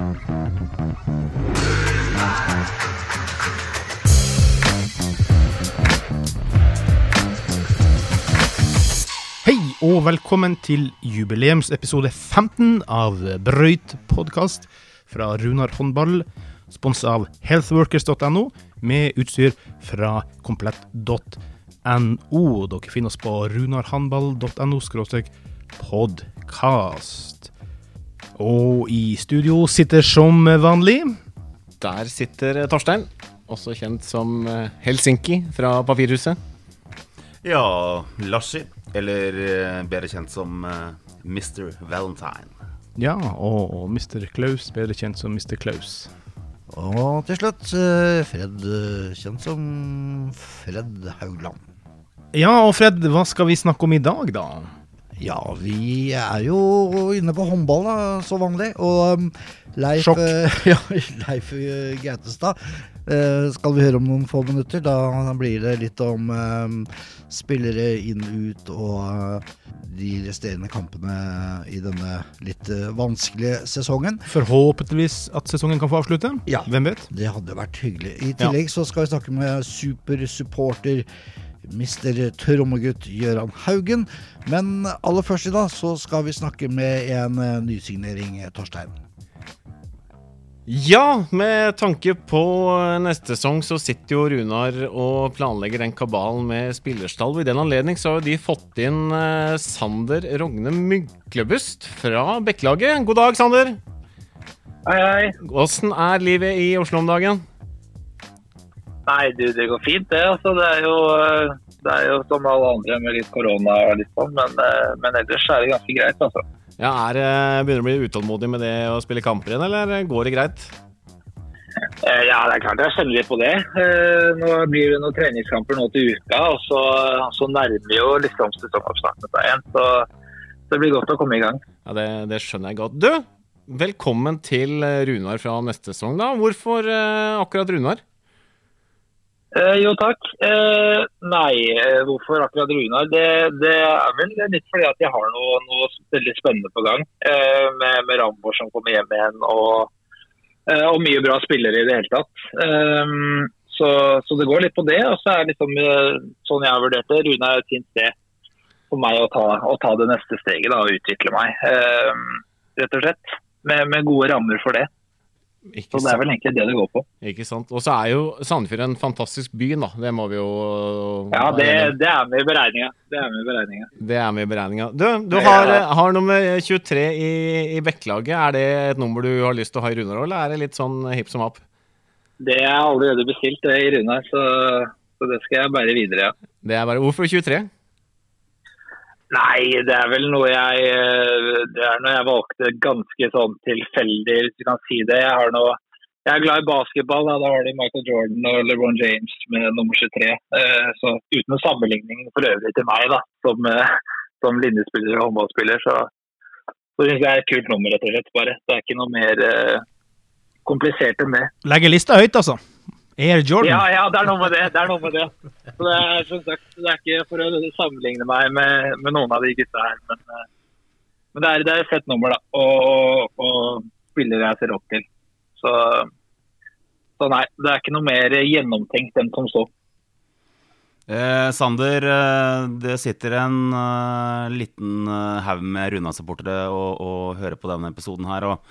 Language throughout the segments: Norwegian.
Hei og velkommen til jubileumsepisode 15 av Brøyt podkast fra Runar håndball, sponsa av healthworkers.no, med utstyr fra komplett.no. Dere finner oss på runarhandball.no podkast. Og i studio sitter som vanlig Der sitter Torstein, også kjent som eh, Helsinki fra Papirhuset. Ja, Lashi, eller eh, bedre kjent som eh, Mr. Valentine. Ja, og Mr. Klaus, bedre kjent som Mr. Klaus. Og til slutt eh, Fred, eh, kjent som Fred Haugland. Ja, og Fred, hva skal vi snakke om i dag, da? Ja, vi er jo inne på håndball, da, så vanlig. Og um, Leif, eh, ja, Leif eh, Gautestad eh, skal vi høre om noen få minutter. Da blir det litt om eh, spillere inn, ut og de resterende kampene i denne litt vanskelige sesongen. Forhåpentligvis at sesongen kan få avslutte. Ja. Hvem vet? Det hadde vært hyggelig. I tillegg så skal vi snakke med supersupporter Mr. Trommegutt Gøran Haugen. Men aller først i dag så skal vi snakke med en eh, nysignering, Torstein. Ja, med tanke på neste sesong så sitter jo Runar og planlegger den kabalen med spillerstall. I den anledning så har jo de fått inn eh, Sander Rogne Myklebust fra Bekkelaget. God dag, Sander. Hei, hei. Åssen er livet i Oslo om dagen? Nei, du, det går fint det. Altså, det, er jo, eh, det er jo som alle andre med litt korona og litt sånn, men, eh, men ellers er det ganske greit, altså. Ja, er, eh, Begynner du å bli utålmodig med det å spille kamper igjen, eller går det greit? Eh, Ja, det er klart jeg kjenner litt på det. Eh, Nå blir det noen treningskamper nå til uka, og så, så nærmer jo liksom sesongoppstarten seg igjen. Så det blir godt å komme i gang. Ja, det, det skjønner jeg godt. Du, velkommen til eh, Runar fra neste sesong, da. Hvorfor eh, akkurat Runar? Eh, jo, takk. Eh, nei, eh, hvorfor akkurat Runar? Det, det er vel litt fordi at jeg har noe, noe veldig spennende på gang. Eh, med, med Rambor som kommer hjem igjen, og, eh, og mye bra spillere i det hele tatt. Eh, så, så det går litt på det. Og så er det liksom, sånn jeg har vurdert det, Runar er et fint sted for meg å ta, å ta det neste steget da, og utvikle meg. Rett og slett. Med, med gode rammer for det. Ikke Så det er vel egentlig det det går på. Ikke sant. Og så er jo Sandefjord en fantastisk by, da. Det må vi jo Ja, det, det er med i beregninga. Det er med i beregninga. Det er med i beregninga. Du, du har, har nummer 23 i, i Bekkelaget. Er det et nummer du har lyst til å ha i Runar, eller er det litt sånn hipp som happ? Det er allerede bestilt det i Runar, så, så det skal jeg bære videre, ja. Det er bare Hvorfor 23? Nei, det er vel noe jeg eh, Det er noe jeg valgte ganske sånn tilfeldig, hvis du kan si det. Jeg, har noe, jeg er glad i basketball. Da, da har de Michael Jordan og LeBron James med nummer 23. Eh, Så uten noen sammenligning for øvrig til meg, da, som, eh, som linjespiller og håndballspiller, så, så syns jeg det er et kult nummer, rett og slett. bare. Det er ikke noe mer komplisert enn det. Legger lista høyt, altså. Air Jordan. Ja, ja, det er noe med det. Det er noe med det. Så det er som sagt, det er ikke for å sammenligne meg med, med noen av de gutta her, men, eh, men det, er, det er et fett nummer, da. Og, og, og spillere jeg ser opp til. Så, så nei, det er ikke noe mer gjennomtenkt enn som så. Eh, Sander, eh, det sitter en uh, liten haug med Runa-supportere og, og hører på denne episoden her. og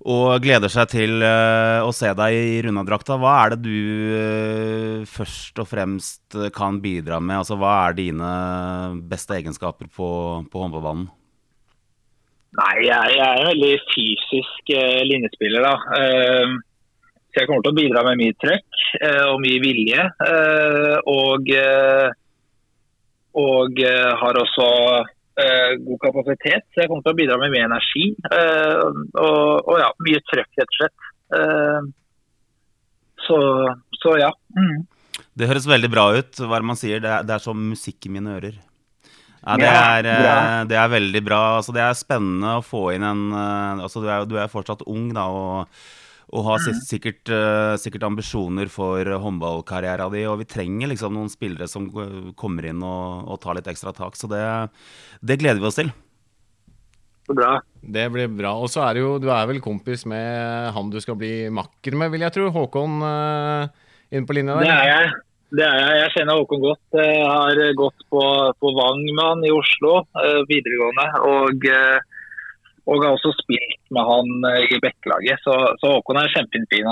og gleder seg til eh, å se deg i Runa-drakta. Hva er det du eh, først og fremst kan bidra med? Altså, hva er dine beste egenskaper på, på håndballbanen? Nei, jeg, er en veldig fysisk eh, linjespiller, da. Eh, så jeg kommer til å bidra med mye trøkk eh, og mye vilje. Og og har også god kapasitet, så jeg kommer til å bidra med mye energi. eh, og, og ja, mye trøkk, rett og slett. Eh, så, så ja. Mm. Det høres veldig bra ut. Hva man sier? Det er, det er som musikk i mine ører. Ja, det, er, eh, det er veldig bra. Altså, det er spennende å få inn en eh, altså, du, er, du er fortsatt ung, da, og, og har si- sikkert, eh, sikkert ambisjoner for håndballkarrieren din. Og vi trenger liksom noen spillere som kommer inn og, og tar litt ekstra tak. Så det, det gleder vi oss til. Bra. Det blir bra. Og så er det jo, du er vel kompis med han du skal bli makker med, vil jeg tro. Håkon uh, inne på linja der? Det er jeg. Det er jeg. Jeg kjenner Håkon godt. Jeg har gått på, på Vang med han i Oslo uh, videregående. Og, uh, og har også spilt med han i Bekkelaget. Så, så, Håkon er kjempefin,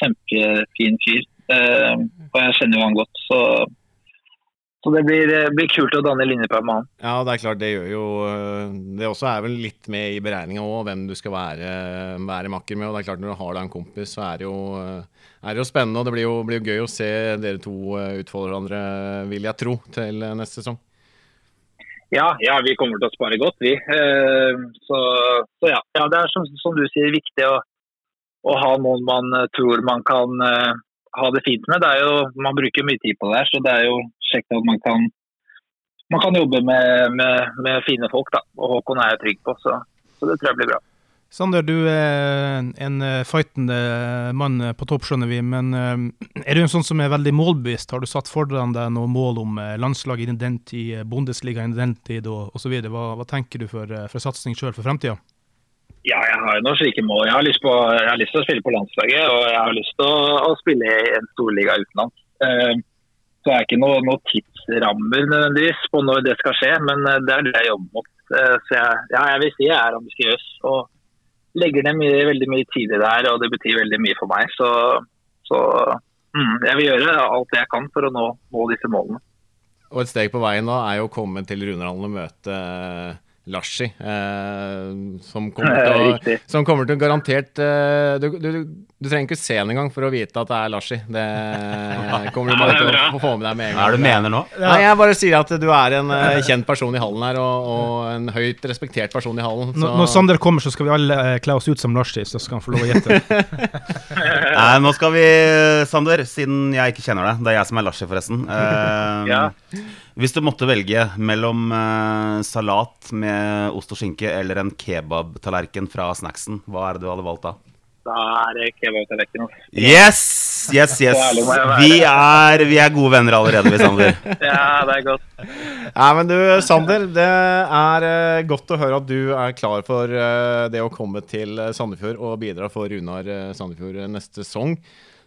kjempefin fyr. og jeg kjenner jo han godt. Så så det blir, eh, blir, kult å danne linjepar med han. Ja, det er klart det gjør jo eh, Det også er vel litt med i beregninga òg, hvem du skal være, være, makker med. Og det er klart Når du har deg en kompis, så er det jo, eh, er det jo spennende. Og det blir jo, blir jo, gøy å se dere to utfordre hverandre, vil jeg tro, til neste sesong. Ja, ja, vi kommer til å spare godt, vi. Så, så ja. ja. Det er som, som, du sier, viktig å, å ha noen man tror man kan ha det fint med. Det jo, man bruker mye tid på det her, så det er jo kjekt at man kan, man kan jobbe med, med, med, fine folk. da, og Håkon er jeg trygg på, så, så, det tror jeg blir bra. Sander, du er en eh, fightende mann på topp, skjønner vi. Men eh, er du en sånn som er veldig målbevisst? Har du satt foran deg noe mål om landslaget landslag innen den tid, Bundesliga innen den tid osv.? Hva, hva tenker du for, for satsing sjøl for fremtida? Ja, jeg har noen slike mål. Jeg har, på, jeg har lyst til å spille på landslaget, og jeg har lyst til å, å spille i en storliga utenlands. Så så er ikke noen noe tidsrammer nødvendigvis på når det skal skje, men det er det jeg jobber mot. Så jeg, ja, jeg vil si jeg er ambisiøs og legger ned mye, veldig mye tid i det her, og det betyr veldig mye for meg. Så, så mm, jeg vil gjøre alt jeg kan for å nå, nå disse målene. Og et steg på veien nå er jo å komme til Runerhallen og møte Lashi, eh, som, kommer til å, som kommer til å garantert eh, du, du, du, trenger ikke se den engang for å vite at det er Lashi. Det kommer du bare til å få med deg med en gang. Hva er det du mener nå? Nei, Jeg bare sier at du er en eh, kjent person i hallen her, og, og, en høyt respektert person i hallen. Så. Når Sander kommer, så skal vi alle uh, kle oss ut som Lashi, så skal han få lov å gjette. Nei, nå skal vi, Sander, siden jeg ikke kjenner deg Det er jeg som er Lashi, forresten. Ja. Hvis du måtte velge mellom uh, salat med ost og skinke eller en kebabtallerken fra snacksen, hva er det du hadde valgt da? Da er det kebabtallerken. Yes! Yes, yes. Vi er, vi er, gode venner allerede, vi, Sander. ja, det er godt. Ja, men du, Sander. Det er uh, godt å høre at du er klar for uh, det å komme til Sandefjord og bidra for Runar Sandefjord neste sesong.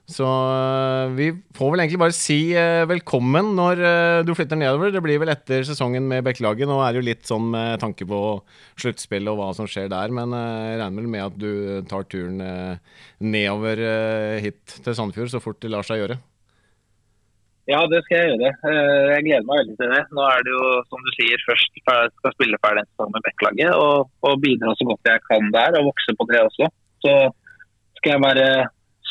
Så eh, vi får vel egentlig bare si eh, velkommen når eh, du flytter nedover. Det blir vel etter sesongen med Bekkelaget. Nå er det jo litt sånn med tanke på sluttspill og hva som skjer der, men jeg regner vel med at du tar turen nedover hit til Sandefjord så fort det lar seg gjøre? Ja, det skal jeg gjøre. Jeg gleder meg veldig til det. Nå er det jo, som du sier, først skal spille ferdig en med Bekkelaget og, og bidra så godt jeg kan der, og vokse på det også. Så skal jeg bare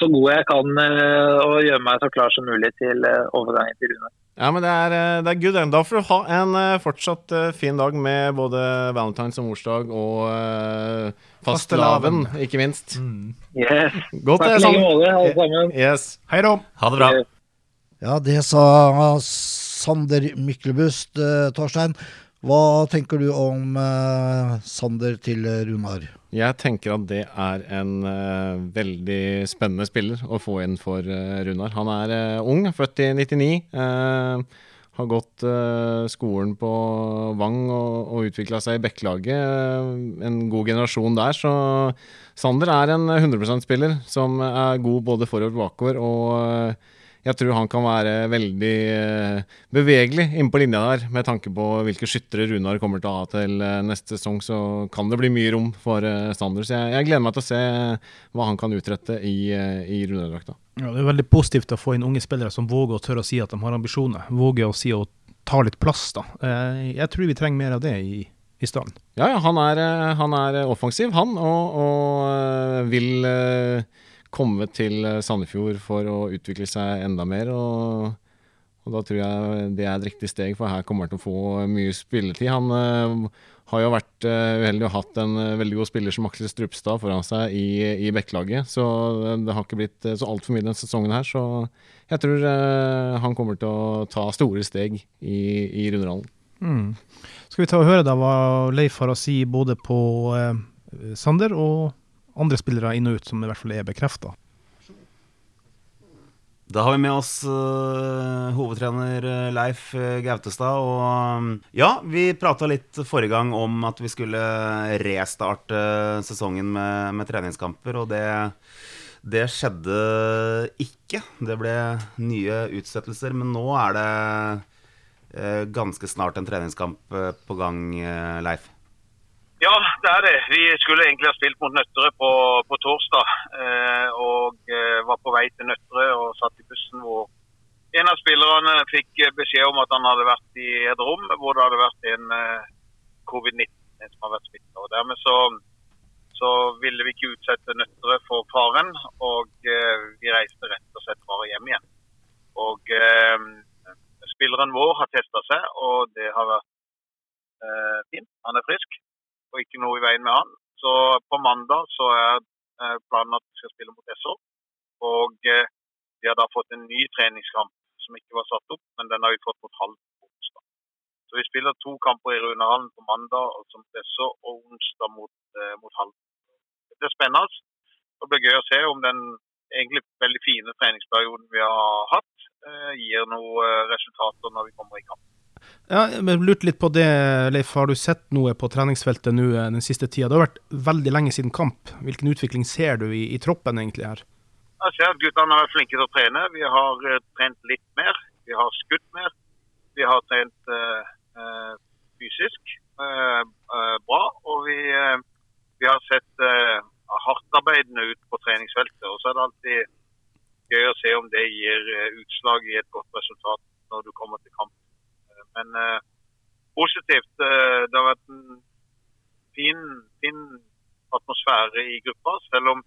så god jeg kan eh, og gjøre meg så klar som mulig til eh, overgangen til Rune. Ja, men det er, eh, det er good. Da får du ha en fortsatt fin dag med både valentines og morsdag og uh, fastelavn, ikke minst. Mm. Yes. Godt, Takk i like måte, alle sammen. Yes. Hei da. Ha det bra. Ja, det sa Sander Myklebust, Torstein. Hva tenker du om uh, Sander til Runar? Jeg tenker at det er en uh, veldig spennende spiller å få inn for uh, Runar. Han er ung, født i 99. har gått skolen på Vang og, og utvikla seg i Bekkelaget. en god generasjon der. Så Sander er en 100% spiller som er god både forover og bakover. og jeg tror han kan være veldig uh, bevegelig inne på linja der. Med tanke på hvilke skyttere Runar kommer til å ha til uh, neste sesong, så kan det bli mye rom for Sanders. Sander. Så jeg, jeg, gleder meg til å se hva han kan utrette i, i Runar-drakta. Ja, det er veldig positivt å få inn unge spillere som våger å tørre å si at de har ambisjoner. Våger å si å ta litt plass, da. jeg tror vi trenger mer av det i, i stallen. Ja, ja han, er, han er offensiv, han, og, og vil komme til eh, Sandefjord for å utvikle seg enda mer. og, og Da tror jeg det er et riktig steg, for her kommer han til å få mye spilletid. Han uh, har jo vært uh, uheldig og hatt en uh, veldig god spiller som Aksel Strupstad foran seg i, i Bekkelaget. Så det har ikke blitt så altfor mye denne sesongen her. Så jeg tror han kommer til å ta store steg i, i rundrollen. Mm. Skal vi ta og høre da hva Leif har å si både på Sander og andre spillere inn og ut som i hvert fall er bekrefta. Da har vi med oss uh, hovedtrener eh, Leif eh, Gautestad. Og um, ja, vi prata litt forrige gang om at vi skulle restarte sesongen med, med treningskamper, og det, det, skjedde ikke. Det ble nye utsettelser, men nå er det uh, ganske snart en treningskamp på gang, Leif. Ja, det er det. Vi skulle egentlig ha spilt mot Nøtterøy på, på torsdag. Eh, og eh, var på vei til Nøtterøy og satt i bussen hvor en av spillerne fikk beskjed om at han hadde vært i et rom hvor det hadde vært en eh, covid-19 som har vært smittet. Og dermed så, så, ville vi ikke utsette Nøtterøy for faren, og eh, vi reiste rett og slett bare hjem igjen. Og eh, spilleren vår har testa seg, og det har vært eh, fint. Han er frisk og ikke noe i veien med han. Så på mandag så er eh, planen at vi skal spille mot SO. Og eh, vi har da fått en ny treningskamp som ikke var satt opp, men den har vi fått mot Halv onsdag. Så vi spiller to kamper i Runehallen på mandag og som SO, og onsdag mot, eh, mot Halv. Det er spennende. Det blir gøy å se om den egentlig veldig fine treningsperioden vi har hatt, gir noen resultater når vi kommer i kamp. Ja, men lurte litt på det, Leif. Har du sett noe på treningsfeltet nå eh, den siste tida? Det har vært veldig lenge siden kamp. Hvilken utvikling ser du i, i troppen egentlig her? Jeg ser at guttene har vært flinke til å trene. Vi har uh, trent litt mer. Vi har skutt mer. Vi har trent uh, uh, fysisk bra. Og vi, vi har sett hardtarbeidende ut på treningsfeltet. Og så er det alltid gøy å se om det gir utslag i et godt resultat når du kommer til kamp. Men uh, positivt. Uh, det har vært en fin, fin, atmosfære i gruppa. Selv om,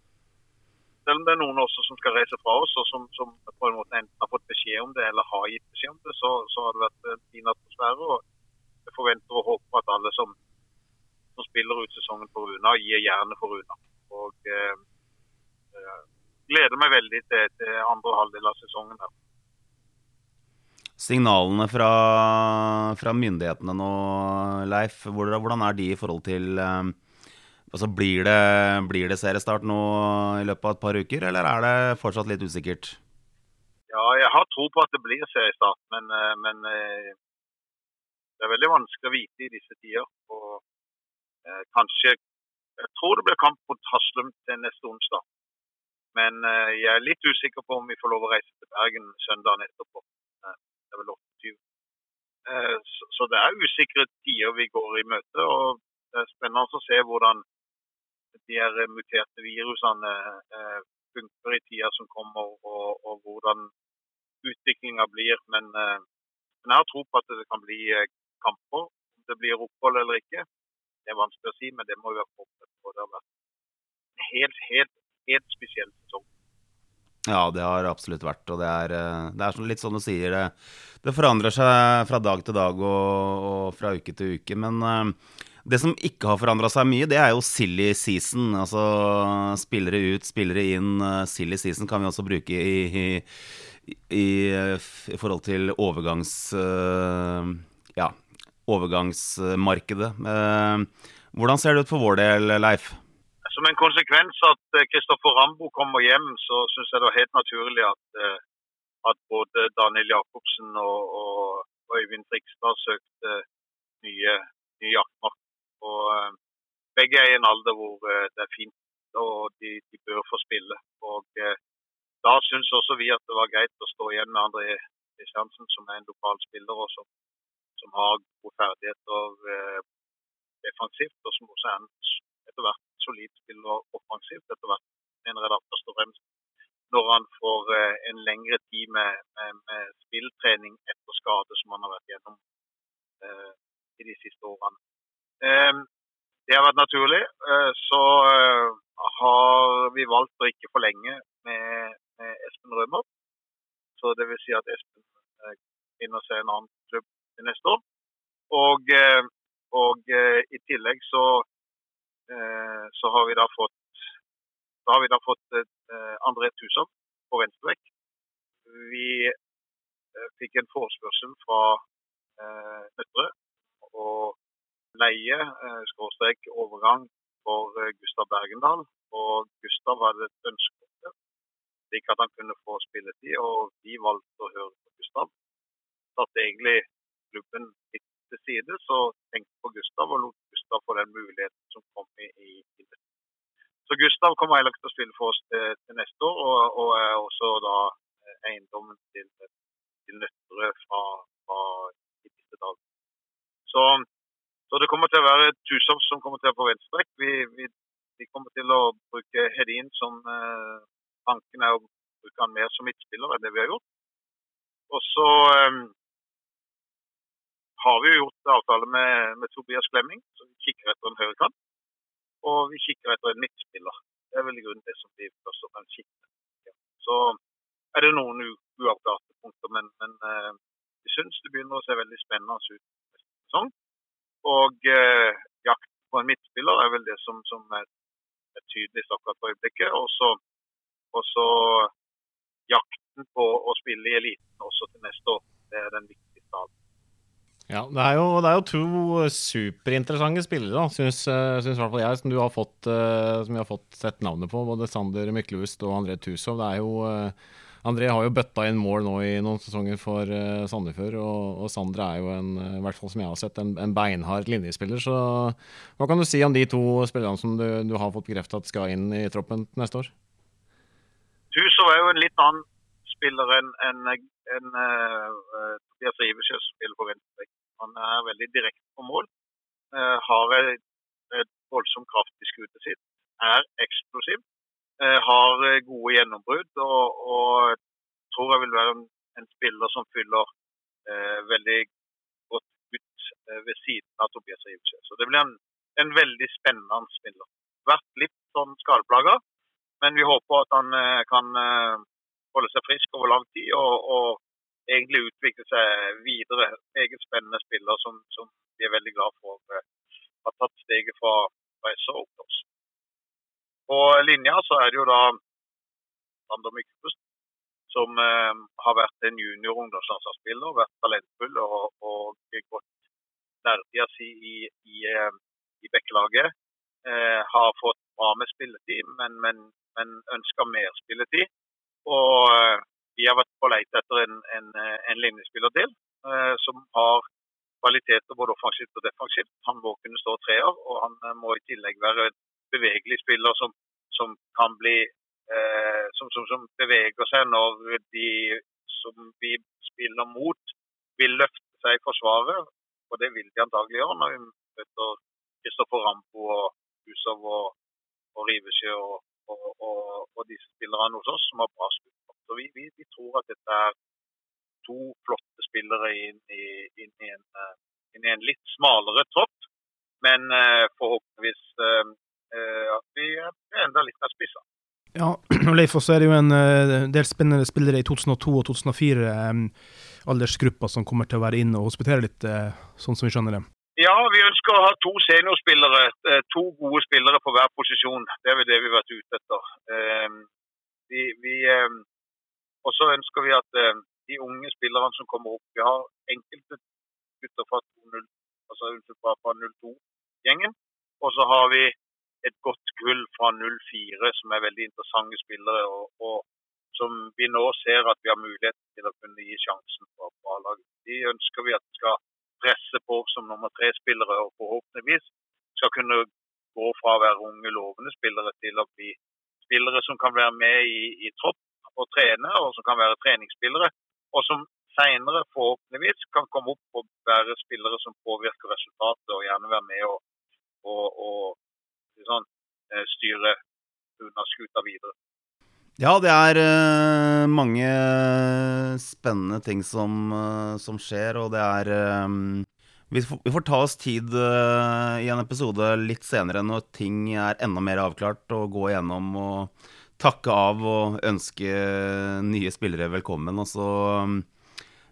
selv om, det er noen også som skal reise fra oss, og som, som på en måte enten har fått beskjed om det eller har gitt beskjed om det, så, så har det vært en fin atmosfære. og Jeg forventer og håper at alle som, som spiller ut sesongen for Runa, gir jernet for Runa. Og uh, gleder meg veldig til, til andre halvdel av sesongen. her signalene fra, fra, myndighetene nå, Leif, hvordan er de i forhold til um, altså blir, det, blir det seriestart nå i løpet av et par uker, eller er det fortsatt litt usikkert? Ja, jeg har tro på at det blir seriestart, men, eh, men eh, det er veldig vanskelig å vite i disse tider. Og eh, kanskje Jeg tror det blir kamp mot Haslum til neste onsdag. Men eh, jeg er litt usikker på om vi får lov å reise til Bergen søndag etterpå er vel 28. Eh, så det er usikre tider vi går i møte. og Det er spennende å se hvordan de her muterte virusene eh, funker i tida som kommer, og, og hvordan utviklinga blir. Men, eh, men, jeg har tro på at det kan bli kamper. Om det blir opphold eller ikke, det er vanskelig å si, men det må vi være forberedt på. Det har vært en helt, helt, helt spesiell sesong. Ja, det har absolutt vært. Og det er, eh, det er litt sånn du sier, det, det forandrer seg fra dag til dag og, og fra uke til uke. Men uh, det som ikke har forandra seg mye, det er jo silly season. Altså spillere ut, spillere inn. Uh, silly season kan vi også bruke i, i, i, i forhold til overgangs... Ja, overgangsmarkedet. hvordan ser det ut for vår del, Leif? Som en konsekvens at Kristoffer eh, Rambo kommer hjem, så syns jeg det var helt naturlig at, eh, at både Daniel Jacobsen og, og Øyvind Trikstad søkte nye, nye jaktmark. Og eh, begge er i en alder hvor det er fint, og de, de bør få spille. Og da syns også vi at det var greit å stå igjen med André Kristiansen, som er en lokal spiller og som, som har gode ferdigheter defensivt, og som også er en etter hvert solid spiller offensivt etter hvert, mener jeg da først og fremst. Når han får eh, en lengre tid med, med, med, spilltrening etter skade som han har vært gjennom eh, i de siste årene. Eh, det har vært naturlig. Eh, så eh, har vi valgt å ikke forlenge med, med Espen Rømer. Så det vil si at Espen eh, finner seg en annen klubb til neste år. Og, og i tillegg så så har vi da fått, da vi da fått eh, André Tusom på venstrebekk. Vi eh, fikk en forespørsel fra Nøtterøy og leie, skråstrek overgang for Gustav Bergendal. Og Gustav hadde et ønske om det. slik at han kunne få spilletid. Og vi valgte å høre på Gustav. Satte egentlig klubben litt til side, så tenkte på Gustav og lot Gustav få den muligheten som kom i, i, i. Så Gustav kommer heller til å spille for oss til, til neste år, og, og, er også da eh, eiendommen til, til Nøtterøy fra, fra disse. Så, så, det kommer til å være Tusov som kommer til å få venstrekk. Vi, vi, vi, kommer til å bruke Hedin som eh, Tanken er å bruke han mer som midtspiller enn det vi har gjort. Og så eh, har vi jo gjort avtale med, med Tobias Klemming, så vi kikker etter en høyrekant. Og vi kikker etter en midtspiller. Det er vel i grunnen det som blir først og fremst kikket. Så er det noen uavklarte punkter, men, men uh, vi syns det begynner å se veldig spennende ut neste sesong. Og eh, jakten på en midtspiller er vel det som, som er, er tydeligst akkurat på øyeblikket. Og så jakten på å spille i eliten også til neste år. Det er den viktigste av ja, det er, jo, det er jo to superinteressante spillere, syns, i hvert fall jeg, som, du har fått, uh, som har fått sett navnet på. Både Sander Myklevust og André Tusov. Det er jo, uh, André har jo bøtta inn mål nå i noen sesonger for uh, Sandefjord. Og, og Sander er jo en, i hvert fall som jeg har sett, en, en beinhard linjespiller. Så hva kan du si om de to spillerne som du, du har fått bekreftet at skal inn i troppen neste år? Tusov er jo en litt annen spiller enn en, en, uh, Tobias Rivesjø som spiller på venstrebekk. Han er veldig direkte på mål. Uh, har et, voldsomt kraft i skuddet sitt. Er eksplosiv. Uh, har gode gjennombrudd og, og tror jeg vil være en, en spiller som fyller veldig godt ut ved siden av Tobias Rivesjø. Så det blir en, en veldig spennende spiller. Vært litt sånn skadeplaga, men vi håper at han kan holde seg frisk over lang tid og, og egentlig utvikle seg videre. Meget spennende spiller som, som vi er veldig glad for uh, har tatt steget fra, Reisa opp til oss. På linja så er det jo da Sander Myklebust, som eh, har vært en junior ungdomslandslagsspiller, vært talentfull og, og gått nærtida si i, i, uh, i Bekkelaget. har fått bra med spilletid, men, men, men ønsker mer spilletid. Og eh, vi har vært på leit etter en, en, eh, en linjespiller til eh, som har kvaliteter både offensivt og defensivt. Han må kunne stå treer, og han må i tillegg være en bevegelig spiller som, som kan bli eh, som, som, som, beveger seg når de som vi spiller mot, vil løfte seg i forsvaret. Og det vil de antagelig gjøre når vi møter Kristoffer Rampo og Husov og, og Rivesjø og, og, og, og disse spillerne hos oss som har bra skudd. Så vi, vi, vi, tror at dette er to flotte spillere inn i, inn i, en, eh, inn i en, litt smalere tropp, men uh, forhåpentligvis uh, at vi er enda litt mer spissa. Ja, Leif, også er det jo en del spennende spillere i 2002 og 2004, um, aldersgruppa som kommer til å være inne og hospitere litt, sånn som vi skjønner det. Ja, vi ønsker å ha to seniorspillere. Eh, to gode spillere på hver posisjon. Det er vel det vi har vært ute etter. Vi, vi, og så ønsker vi at eh, de unge spillerne som kommer opp Vi har enkelte gutter fra, 2, altså, fra 02-gjengen. Og så har vi et godt gull fra 04 som er veldig interessante spillere. Og, og, som vi nå ser at vi har mulighet til å kunne gi sjansen på A-laget. De ønsker vi at skal presse på som nummer tre-spillere og forhåpentligvis skal kunne gå fra å være unge, lovende spillere til å bli spillere som kan være med i, i tropp og trene, og som kan være treningsspillere. Og som senere forhåpentligvis kan komme opp og være spillere som påvirker resultatet, og gjerne være med og, og, og sånn, eh, styre unna skuta videre. Ja, det er uh, mange spennende ting som, uh, som, skjer, og det er vi, får, ta oss tid i en episode litt senere når ting er enda mer avklart, og gå igjennom og takke av og ønske nye spillere velkommen. Og så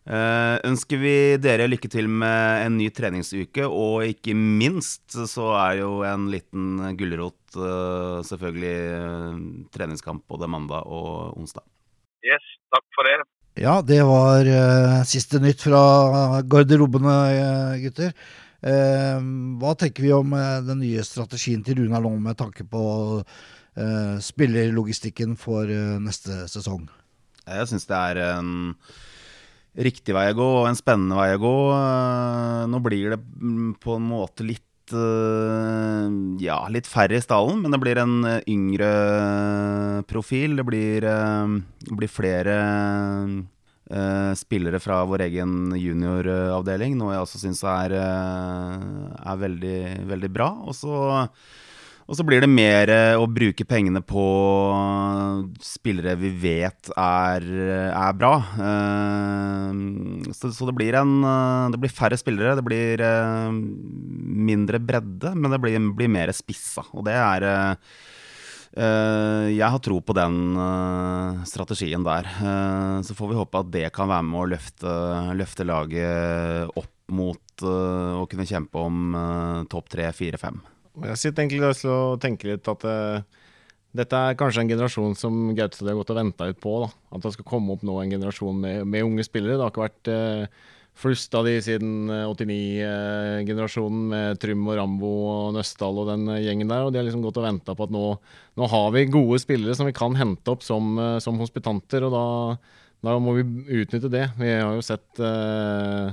Uh, ønsker vi dere lykke til med en ny treningsuke, og ikke minst så er jo en liten gulrot uh, selvfølgelig uh, treningskamp både mandag og onsdag. Yes, takk for det. Ja, det var siste nytt fra garderobene, gutter. hva tenker vi om den nye strategien til Runar Long med tanke på eh, spillerlogistikken for eh, neste sesong. Jeg syns det er en riktig vei å gå, og en spennende vei å gå. Eh, Nå blir det på en måte litt eh, Ja, litt færre i stallen, men det blir en eh, yngre profil. Det blir, eh, det blir flere eh, spillere fra vår egen junioravdeling, noe jeg også syns er, eh, er veldig, veldig bra. Og så og så blir det mer eh, å bruke pengene på spillere vi vet er, er bra. Eh, Så, så det blir en eh, Det blir færre spillere, det blir eh, mindre bredde, men det blir, blir mer spissa. Og det er eh, eh, Jeg har tro på den eh, strategien der. Eh, Så får vi håpe at det kan være med å løfte, løfte laget opp mot eh, å kunne kjempe om eh, topp tre, fire, fem. Jeg sitter egentlig lyst til å litt at uh, dette er kanskje en generasjon som Gautstad har gått og venta ut på. da. At det skal komme opp nå en generasjon med, med unge spillere. Det har ikke vært uh, flust av de siden eh, 89-generasjonen med Trym og Rambo og Nøstdal og den gjengen der. Og de har liksom gått og venta på at nå, nå har vi gode spillere som vi kan hente opp som, som hospitanter, og da, da må vi utnytte det. Vi har jo sett eh,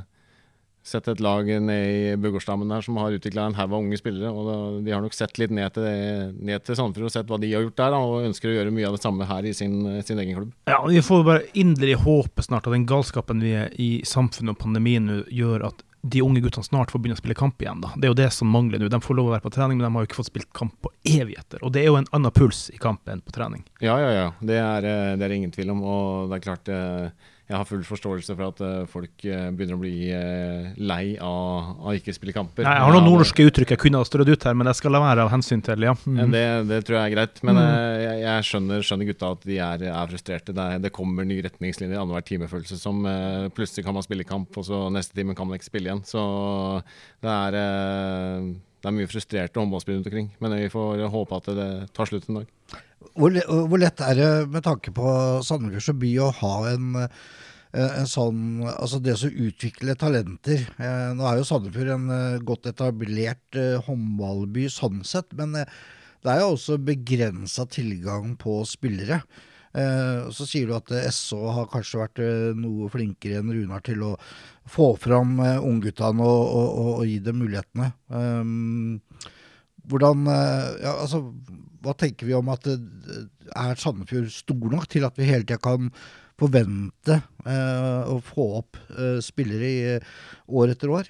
Sett et lag nede i Bugårdsdammen der som har utvikla en haug av unge spillere. og De har nok sett litt ned til, det- ned til Sandefjord og sett hva de har gjort der, da, og ønsker å gjøre mye av det samme her i sin, sin egen klubb. Ja, Vi får bare inderlig håpe snart at den galskapen vi er i samfunnet og pandemien nå, gjør at de unge guttene snart får begynne å spille kamp igjen. da. Det er jo det som mangler nå. De får lov å være på trening, men de har jo ikke fått spilt kamp på evigheter. Og det er jo en annen puls i kamp enn på trening. Ja, ja, ja. Det er eh, det er ingen tvil om. Og det er klart eh, jeg har full forståelse for at eh, folk eh, begynner å bli eh, lei av av ikke spille kamper. Nei, jeg har noen nordnorske uttrykk jeg kunne ha strødd ut her, men jeg skal la være av hensyn til ja. Mm. Det, det tror jeg er greit, men Mm. jeg, jeg skjønner, skjønner gutta at de er, er frustrerte. Det, det kommer nye retningslinjer annenhver timefølelse som plutselig kan man spille kamp, og så neste time kan man ikke spille igjen. Så det er, det er mye frustrerte håndballspillere rundt omkring. Men vi får håpe at det tar slutt en dag. Hvor, hvor lett er det med tanke på Sandefjords by å ha en, eh, en sånn Altså det å utvikle talenter. Eh, Nå er jo Sandefjord en eh, godt etablert håndballby sånn sett, men det er jo også begrensa tilgang på spillere. Så sier du at SO har kanskje vært noe flinkere enn Runar til å få fram ungguttene og, og, og, og gi dem mulighetene. Um, hvordan ja, altså, Hva tenker vi om at er Sandefjord stor nok til at vi hele tida kan forvente eh, å få opp eh, spillere i eh, år etter år?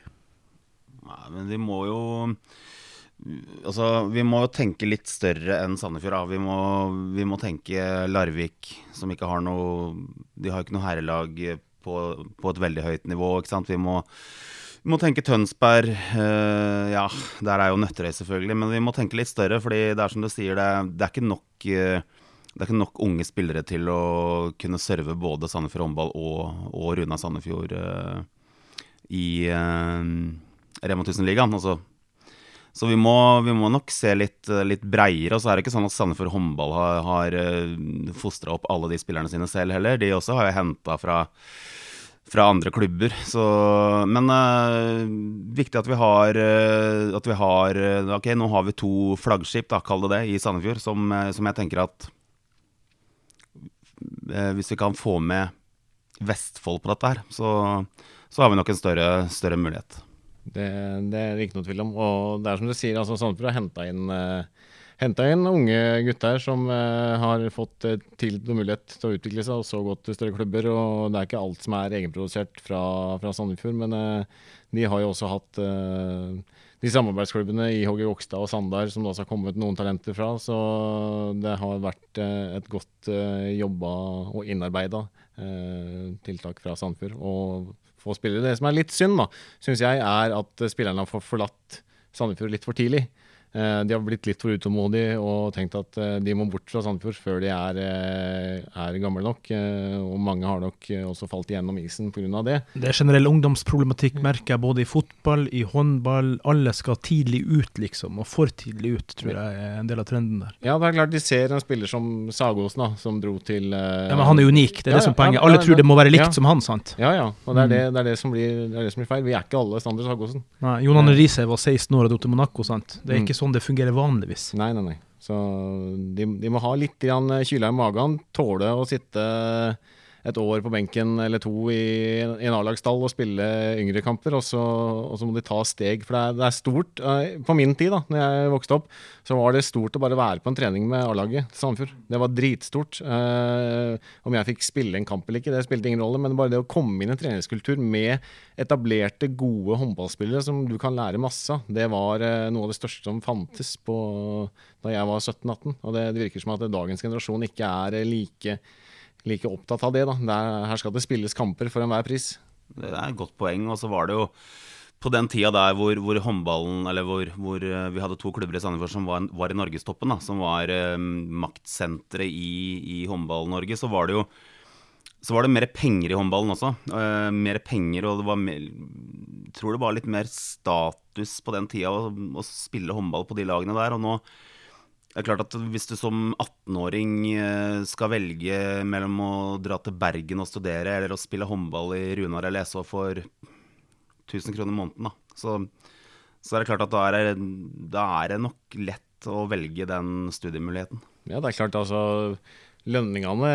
Nei, men vi må jo Altså, vi må jo tenke litt større enn Sandefjord. Ja. Vi, må, vi må tenke Larvik, som ikke har noe De har ikke noe herrelag på, på et veldig høyt nivå. Vi må, vi må tenke Tønsberg. Uh, ja, der er jo Nøtterøy, selvfølgelig. Men vi må tenke litt større, fordi det er som du sier, det, det er ikke nok uh, det er ikke nok unge spillere til å kunne serve både Sandefjord håndball og, og Runa Sandefjord uh, i uh, Rema 1000-ligaen. Altså. Så vi må, vi må nok se litt, litt breiere. Og så er det ikke sånn at Sandefjord håndball har, har fostra opp alle de spillerne sine selv heller. De også har jo henta fra, fra andre klubber. Så, men uh, viktig at vi har uh, At vi har uh, Ok, nå har vi to flaggskip, da, kall det det, i Sandefjord, som, som jeg tenker at Hvis vi kan få med Vestfold på dette her, så, så har vi nok en større, større mulighet. Det, det er det ikke noe tvil om. Og det er som du sier, altså Sandefjord har henta inn, eh, hentet inn unge gutter som eh, har fått eh, tillit og mulighet til å utvikle seg og så gått til større klubber. og Det er ikke alt som er egenprodusert fra, fra Sandefjord, men eh, de har jo også hatt de samarbeidsklubbene i HG Gokstad og Sandar som det også har kommet noen talenter fra. Så det har vært et godt jobba og innarbeida tiltak fra Sandefjord. Og få spillere. Det som er litt synd, da, syns jeg, er at spillerne har forlatt Sandefjord litt for tidlig. Eh, De har blitt litt for utålmodige og tenkt at eh, de må bort fra Sandefjord før de er, eh, er gamle nok. Og mange har nok også falt igjennom isen pga. det. Det er generell ungdomsproblematikk, merker jeg, både i fotball, i håndball. Alle skal tidlig ut, liksom. Og for tidlig ut, tror jeg er en del av trenden der. Ja, det er klart de ser en spiller som Sagåsen, da, som dro til uh, Ja, Men han er unik, det er Ja, det som er poenget. Alle ja, tror det må være likt ja. som han, sant? Ja, ja. Og det er Mm. det, det, er det, som blir, det det som blir feil. Vi er ikke alle Sander Sagåsen. Nei, Jon Arne Riise var 16 år og dro til Monaco, sant. Det er Mm. ikke sånn det fungerer vanligvis. Nei, nei, nei. Så de, de må ha litt kyla i magen, tåle å sitte et år på benken eller to i, i en A-lagsstall og spille yngre kamper, og så, og så, må de ta steg. For det er, det er stort. Eh, på min tid, da når jeg vokste opp, så var det stort å bare være på en trening med A-laget til Sandefjord. Det var dritstort. Eh, om jeg fikk spille en kamp eller ikke, det spilte ingen rolle, men bare det å komme inn i en treningskultur med etablerte, gode håndballspillere som du kan lære masse av, det var eh, noe av det største som fantes på, da jeg var 17-18. Og det, det virker som at dagens generasjon ikke er like like opptatt av det. da. Der, her skal det spilles kamper for enhver pris. Det er et godt poeng. Og så var det jo på den tida der hvor, hvor håndballen Eller hvor, hvor, eh, vi hadde to klubber i Sandefjord som var, var i norgestoppen, da, som var eh, maktsenteret i, i håndball-Norge, så var det jo så var det mer penger i håndballen også. Uh, mer penger, og det var mer, tror det var litt mer status på den tida å, å spille håndball på de lagene der. Og nå det er klart at Hvis du som 18-åring eh, skal velge mellom å dra til Bergen og studere eller å spille håndball i Runar eller SO for 1000 kroner i måneden, da, så, så, er det klart at da er, det, da er det nok lett å velge den studiemuligheten. Ja, det er klart altså Lønningene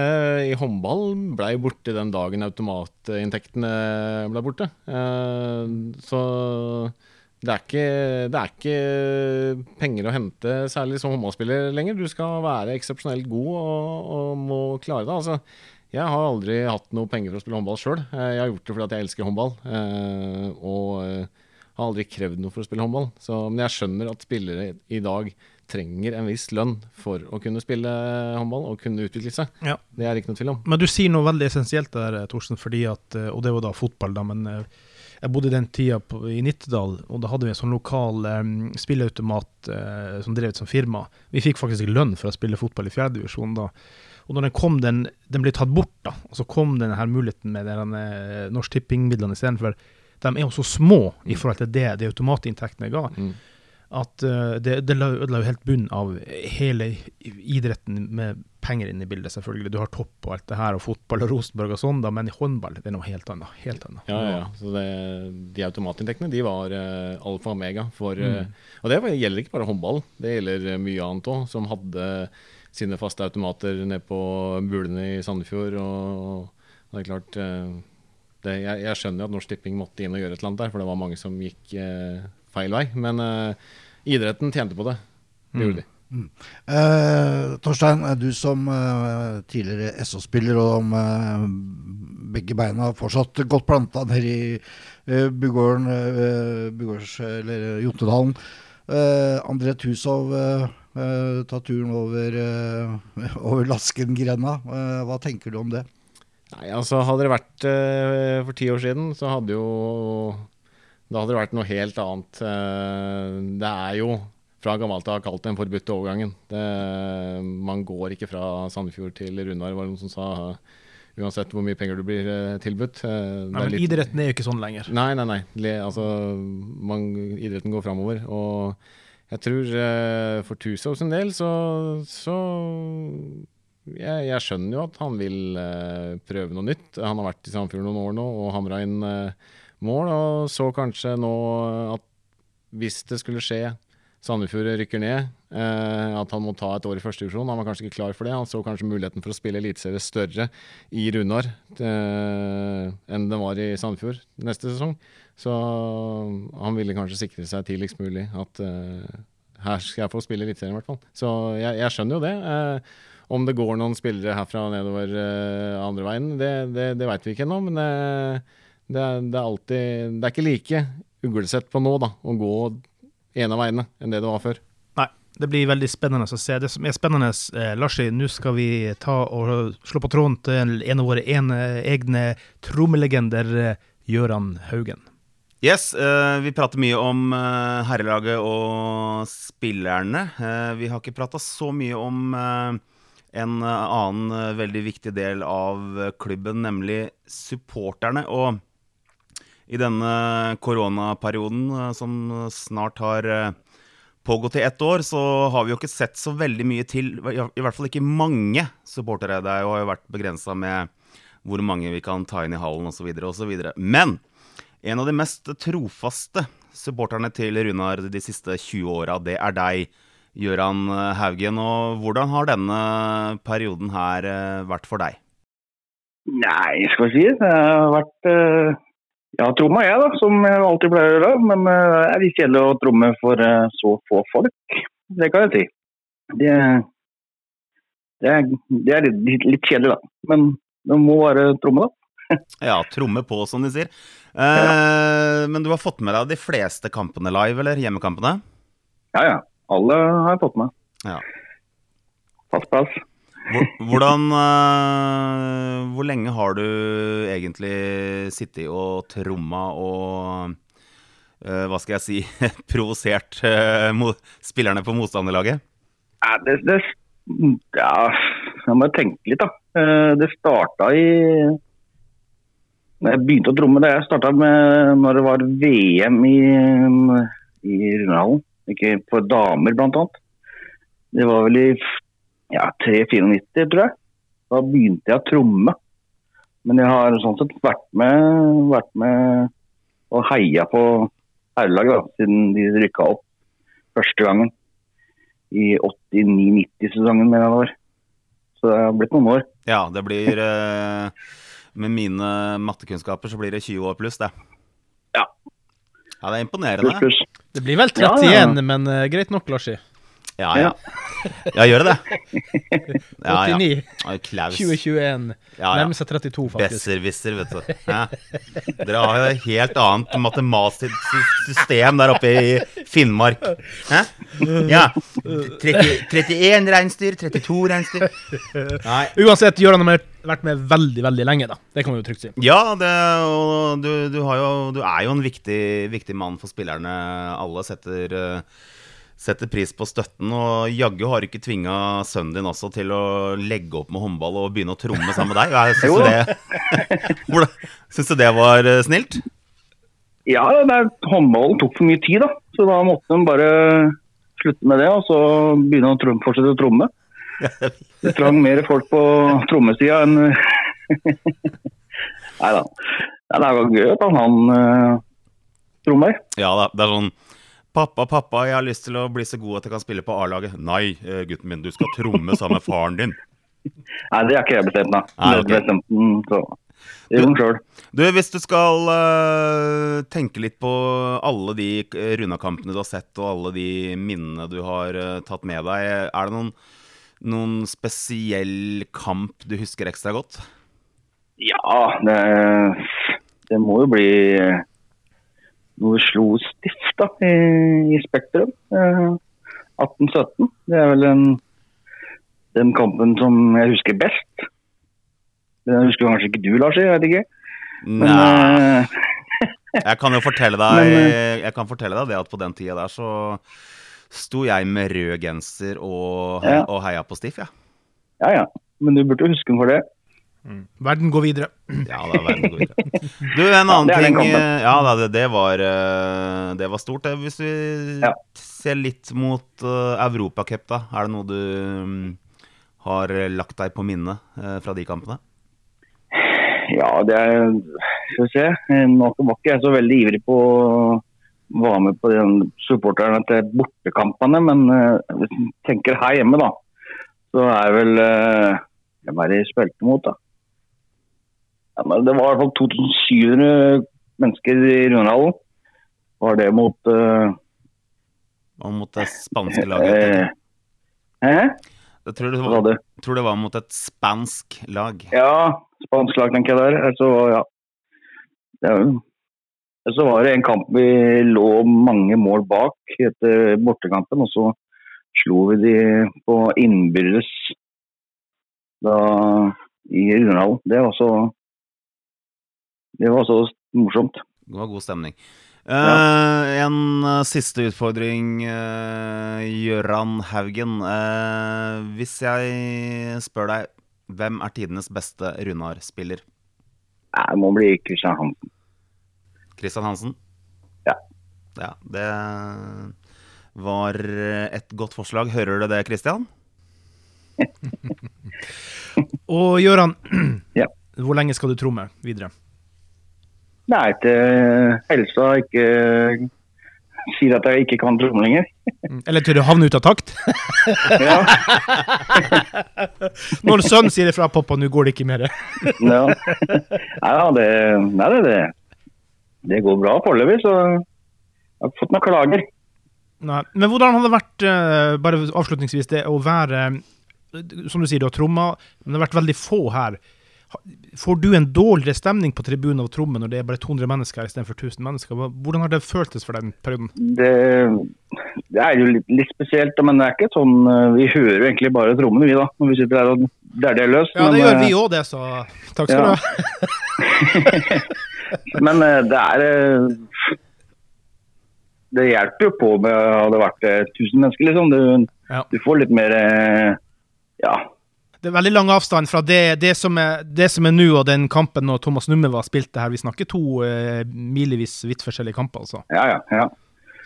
i håndball blei borte den dagen automatinntektene ble borte. Eh, så det er, ikke, det er ikke penger å hente, særlig som håndballspiller lenger. Du skal være eksepsjonelt god og, og, må klare det. Altså, jeg har aldri hatt noe penger for å spille håndball sjøl. Eh, jeg har gjort det fordi jeg elsker håndball. Eh, og eh, har aldri krevd noe for å spille håndball. Så, men jeg skjønner at spillere i dag trenger en viss lønn for å kunne spille håndball og kunne utvikle seg. Ja. Det er ikke noe tvil om. Men du sier noe veldig essensielt der, Torsen, fordi at, og det var da fotball, da. men jeg bodde den tida på, i Nittedal, og da hadde vi en sånn lokal um, spilleautomat uh, som drev som firma. Vi fikk faktisk lønn for å spille fotball i fjerdedivisjon da. Og når den kom, den, den ble tatt bort, da, og så kom denne her muligheten med denne uh, Norsk Tipping-midlene istedenfor. De er jo så små i forhold til det de automatinntektene ga. Mm at uh, det, det ødela jo helt bunnen av hele idretten med penger inn i bildet, selvfølgelig. Du har topp og alt det her, og fotball og Rosenborg og sånn, da, men i håndball det er noe helt annet. Helt annet. Ja, ja, Så det, de automatinntektene de var uh, alfa og omega for mm. uh, Og det gjelder ikke bare håndball, det gjelder mye annet òg, som hadde sine faste automater nede på bulene i Sandefjord. og, og det er klart det, jeg, jeg, skjønner at Norsk Tipping måtte inn og gjøre et eller annet der, for det var mange som gikk feil vei. Men idretten tjente på det. Det gjorde de. Mm. Eh, Torstein, du som eh, tidligere SO-spiller og med begge beina fortsatt godt planta nede i eh, Bugården, eh, Bugårds, eller Jontedalen. Eh, André Tusov eh, tar turen over, over Laskengrenda. hva tenker du om det? Nei, altså Hadde det vært for ti år siden, så hadde jo da hadde det vært noe helt annet. Eh, det er jo fra gammelt av kalt den forbudte overgangen. Det, man går ikke fra Sandefjord til Runar, var det noen som sa. Uansett hvor mye penger du blir eh, tilbudt. Eh, nei, men litt... Idretten er jo ikke sånn lenger. Nei, nei, nei. Le, altså, man, idretten går framover. Og jeg tror for Tusov sin del så, så jeg, jeg, skjønner jo at han vil prøve noe nytt. Han har vært i Sandefjord noen år nå og hamra inn mål, og så kanskje nå at hvis det skulle skje Sandefjord rykker ned, eh, at han må ta et år i første divisjon. Han var kanskje ikke klar for det. Han så kanskje muligheten for å spille eliteserie større i Runar eh, enn den var i Sandefjord neste sesong. Så han ville kanskje sikre seg tidligst mulig at eh, her skal jeg få spille eliteserien, i hvert fall. Så jeg, jeg, skjønner jo det. Eh, om det går noen spillere herfra og nedover eh, andre veien, det, det, det veit vi ikke ennå. men eh, det er, det er, alltid Det er ikke like uglesett på nå, da, å gå en av veiene enn det det var før. Nei, det blir veldig spennende å se. Det som er spennende, eh, Larsi, nå skal vi ta og slå på tråden til en av våre ene, egne trommelegender, eh, Gøran Haugen. Yes, eh, vi prater mye om eh, herrelaget og spillerne. Eh, vi har ikke prata så mye om eh, en annen veldig viktig del av klubben, nemlig supporterne. Og i denne koronaperioden eh, som snart har eh, pågått i ett år, så har vi jo ikke sett så veldig mye til, i hvert fall ikke mange supportere. Det har jo vært begrensa med hvor mange vi kan ta inn i hallen osv. osv. Men en av de mest trofaste supporterne til Runar de siste 20 åra, det er deg, Gøran Haugen. Og hvordan har denne perioden her eh, vært for deg? Nei, skal vi si. Det har vært eh, Ja, tromma jeg, da, som jeg alltid pleier å gjøre. Men eh, det er litt kjedelig å tromme for eh, så få folk. Det kan jeg si. Det, det, er, det er litt, litt kjedelig, da. Men det må være tromme, da. Ja, tromme på, som de sier. Eh, men du har fått med deg de fleste kampene live, eller hjemmekampene? Ja, ja. Alle har jeg fått med. Ja. Fast plass. Hvor- Hvordan uh, Hvor lenge har du egentlig sittet og tromma og uh, Hva skal jeg si provosert uh, spillerne på motstanderlaget? Ja, det, det, ja, jeg må tenke litt, da. Det starta i Jeg begynte å tromme det. Jeg starta med når det var VM i, i Rundehallen. Ikke for damer, blant annet. Det var vel i ja, 3-94, tror jeg. Da begynte jeg å tromme. Men jeg har sånn sett vært med, vært med og heia på herrelaget siden de rykka opp første gangen i 89-90-sesongen, mener jeg det var. Så det har blitt noen år. Ja, det blir eh, Med mine mattekunnskaper så blir det 20 år pluss, det. Ja. Ja, det er imponerende. imponerende. plus. Det blir vel 31, ja, ja. men eh, greit nok, Larsi. Ja, ja. Ja, gjør det det? Ja, ja. 89, Ja, Klaus. 2021. Ja, ja. Nærmer seg 32, faktisk. Besserwisser, vet du. Ja. Dere har jo et helt annet matematisk system der oppe i Finnmark. Hæ? Ja. 30, 31 reinsdyr, 32 reinsdyr. Nei. Uansett, Gøran har vært med veldig, veldig lenge, da. Det kan vi jo trygt si. Ja, det, og du, du, har jo, du er jo en viktig, viktig mann for spillerne. Alle setter, eh, setter pris på støtten. Og jaggu har du ikke tvinga sønnen din også til å legge opp med håndball og begynne å tromme sammen med deg. Syns du, syns du det var eh, snilt? Ja, er, håndballen tok for mye tid, da. Så da måtte de bare slutte med det, og så begynne å trom, fortsette å tromme. Det trang mer folk på trommesida enn Nei da. Det var gøy at han, han uh, trommer. Ja da, det er sånn Pappa, pappa, jeg har lyst til å bli så god at jeg kan spille på A-laget. Nei, eh, gutten min, du skal tromme sammen med faren din. Nei, det har ikke jeg bestemt, da. Nei, Det er bestemt. så han. Du, hvis du skal uh, tenke litt på alle de rundakampene du har sett, og alle de minnene du har uh, tatt med deg, er det noen, noen spesiell kamp du husker ekstra godt? Ja, det, det må jo bli noe slo stift da, i, i Spektrum. Eh, 1817. Det er vel den, den kampen som jeg husker best. Den husker kanskje ikke du, Lars, jeg vet ikke. Men Nei, eh, jeg kan jo fortelle deg Men, eh, Jeg kan fortelle deg det at på den tida der så sto jeg med rød genser og, Ja. og heia på Stiff, jeg. ja, ja. Men du burde huske den for det. Verden går videre. Ja, det er verden går videre. Du, en annen er ting eh, Ja, da, det, det, var, eh, det var stort. det. Hvis vi Ja. ser litt mot uh, Europacup, da. Er det noe du um, har lagt deg på minnet uh, fra de kampene? Ja, det er Skal vi se. Nå var ikke jeg så veldig ivrig på å være med på den supporterne til bortekampene, men uh, hvis en tenker her hjemme, da, så er vel uh, Hvem er det de spilte mot, da? Ja, men det var i hvert fall 2700 mennesker i Rundehallen. Var det mot uh, Og mot det spanske laget? eh, Hæ? Jeg tror det, var tror det var mot et spansk lag. Ja, spansk lag tenker jeg der. Altså, ja. Er Så var det en kamp vi lå mange mål bak etter bortekampen, og så slo vi de på innbyrdes da, i Rundehallen. Det var så Det var så morsomt. Det var god stemning. Eh, en uh, siste utfordring, uh, Haugen. Eh, hvis jeg spør deg, hvem er tidenes beste Runar-spiller? Det må bli Kristian Hansen. Christian Hansen? Ja. Ja, Det var et godt forslag. Hører du det, Christian? Og Gøran, Ja. hvor lenge skal du tromme videre? Nei, til helsa ikke sier at jeg ikke kan tromme lenger. Eller til du havner ut av takt. Ja, Når sønnen sier ifra, 'pappa, nå går det ikke mer'. ja. Ja, det, nei, det, det, det går bra foreløpig, så jeg har ikke fått noen klager. Nei. Men hvordan har det vært, eh, bare avslutningsvis, det å være Som du sier, du har tromma, men det har vært veldig få her. Får du en dårligere stemning på tribunen av trommen når det er bare 200 mennesker istedenfor 1000 mennesker? Hvordan har det føltes for den perioden? Det, det er jo litt, litt spesielt, men det er ikke sånn eh, Vi hører jo egentlig bare trommene, vi da, når vi sitter her og det er det løst. Ja, men, det gjør eh, vi òg, det, så takk skal Ja. du ha. Men eh, det er Det hjelper jo på med hadde det vært eh, 1000 mennesker, liksom. Du, Ja. du får litt mer Ja. Det er veldig lang avstand fra det, det som er det som nå, og den kampen når Thomas Numme var spilte her. Vi snakker to eh, milevis vidt forskjellige kamper, altså. Ja, ja, ja.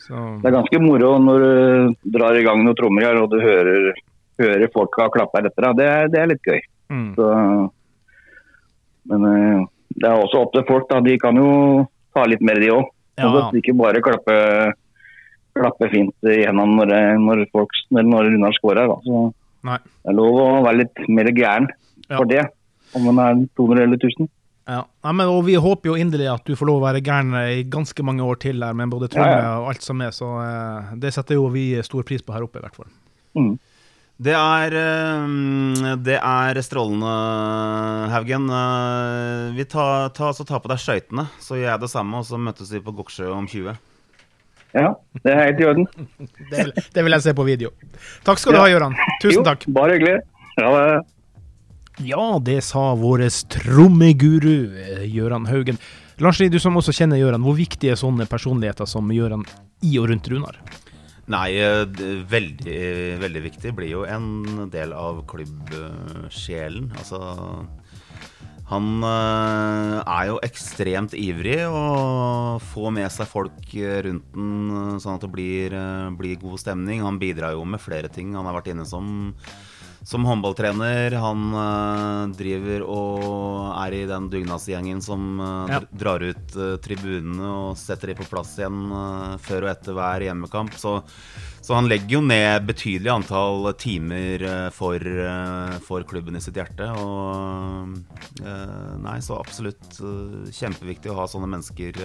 Så, Det er ganske moro når du drar i gang noen trommer her, og du hører, hører folka klappe etter deg. Det, det er litt gøy. mm. Så, men eh, det er også opp til folk. da. De kan jo ta litt mer, de òg. Ja, at ikke bare klappe, klappe fint igjennom når, når, folk, når når Runar scorer. Da. Så Nei. det er lov å være litt mer gæren Ja. for det. Om man er 200 eller 1000. Ja, Nei, men, og Vi håper jo inderlig at du får lov å være gæren i ganske mange år til her, med både tromme Ja, ja. og alt som er. Så eh, det setter jo vi stor pris på her oppe, i hvert fall. Mm. Det er, eh, det er strålende, Haugen. Eh, Vi tar, ta, så ta på deg skøytene, så gjør jeg det samme, og så møtes vi på Goksjø om 20. Ja, det er helt i orden. Det vil, det vil jeg se på video. Takk skal du Ja. ha, Gøran. Tusen Jo, takk. Bare hyggelig. Ja, det Ja, det sa vår trommeguru eh, Gøran Haugen. Lars, du som også kjenner Gøran, hvor viktig er sånne personligheter som Gøran i og rundt Runar? Nei, eh, veldig, veldig viktig. Blir jo en del av klubbsjelen. Altså Han eh, er jo ekstremt ivrig og får med seg folk eh, rundt den sånn at det blir, eh, blir god stemning. Han bidrar jo med flere ting. Han har vært inne som som håndballtrener. Han eh, driver og er i den dugnadsgjengen som eh, Ja. drar ut eh, tribunene og setter de på plass igjen før og etter hver hjemmekamp. Så, så han legger jo ned betydelig antall timer for, for klubben i sitt hjerte. Og nei, så absolutt kjempeviktig å ha sånne mennesker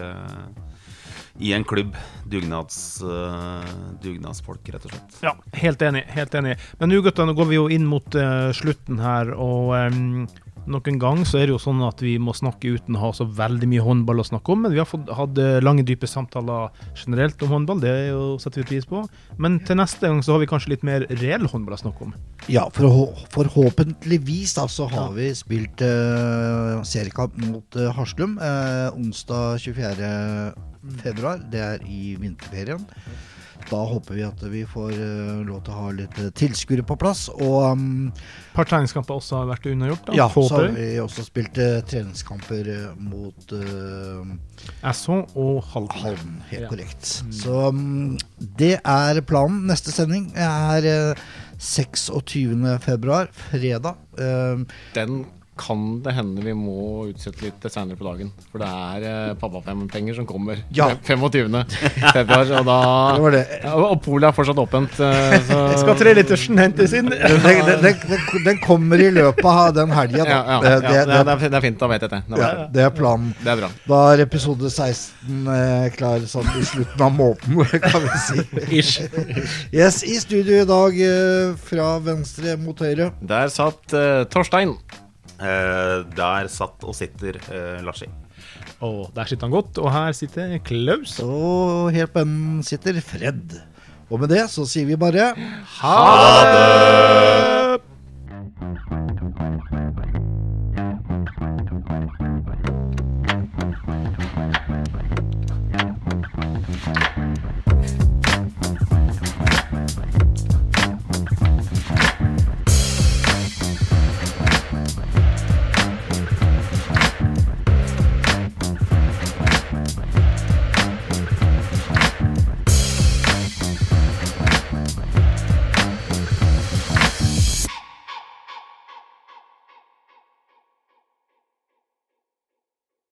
i en klubb. Dugnads, uh, dugnadsfolk, rett og slett. Ja, helt enig. helt enig. Men nå gutta, nå går vi jo inn mot uh, slutten her, og um, noen gang så er det jo sånn at vi må snakke uten å ha så veldig mye håndball å snakke om. Men vi har fått, hatt eh, lange, dype samtaler generelt om håndball, det jo, setter vi pris på. Men til neste gang så har vi kanskje litt mer reell håndball å snakke om. Ja, for, forhåpentligvis da, så har vi spilt uh, seriekamp mot uh, Haslum uh, onsdag 24. februar. Det er i vinterferien. Da håper vi at vi får uh, lov til å ha litt eh, tilskuere på plass. Og um, Et par treningskamper også har vært unnagjort. da. ja, så har vi også spilt uh, treningskamper mot uh, SH og Halden. Halden. Helt Ja. korrekt. Så um, det er planen. Neste sending er uh, 26. februar, fredag. Den kan det hende vi må utsette litt til senere på dagen. For det er eh, pappapenger som kommer Ja. 25. februar. Og da det det. ja, Og polet er fortsatt åpent. eh, Så Skal trelitersen hentes inn? Den, den, den, den, kommer i løpet av den helga, ja, ja, Det, ja, det, det, det, er, det er fint. Da vet jeg det. Det ja, er, det er planen. det er bra. Da er episode 16 eh, klar sånn i slutten av måneden, kan vi si. Ish. Yes, I studio i dag eh, fra venstre mot høyre. Der satt eh, Torstein. Eh, der satt og sitter eh, Larsi. Og der sitter han godt, og her sitter Klaus. Og helt på enden sitter Fred. Og med det så sier vi bare Ha det!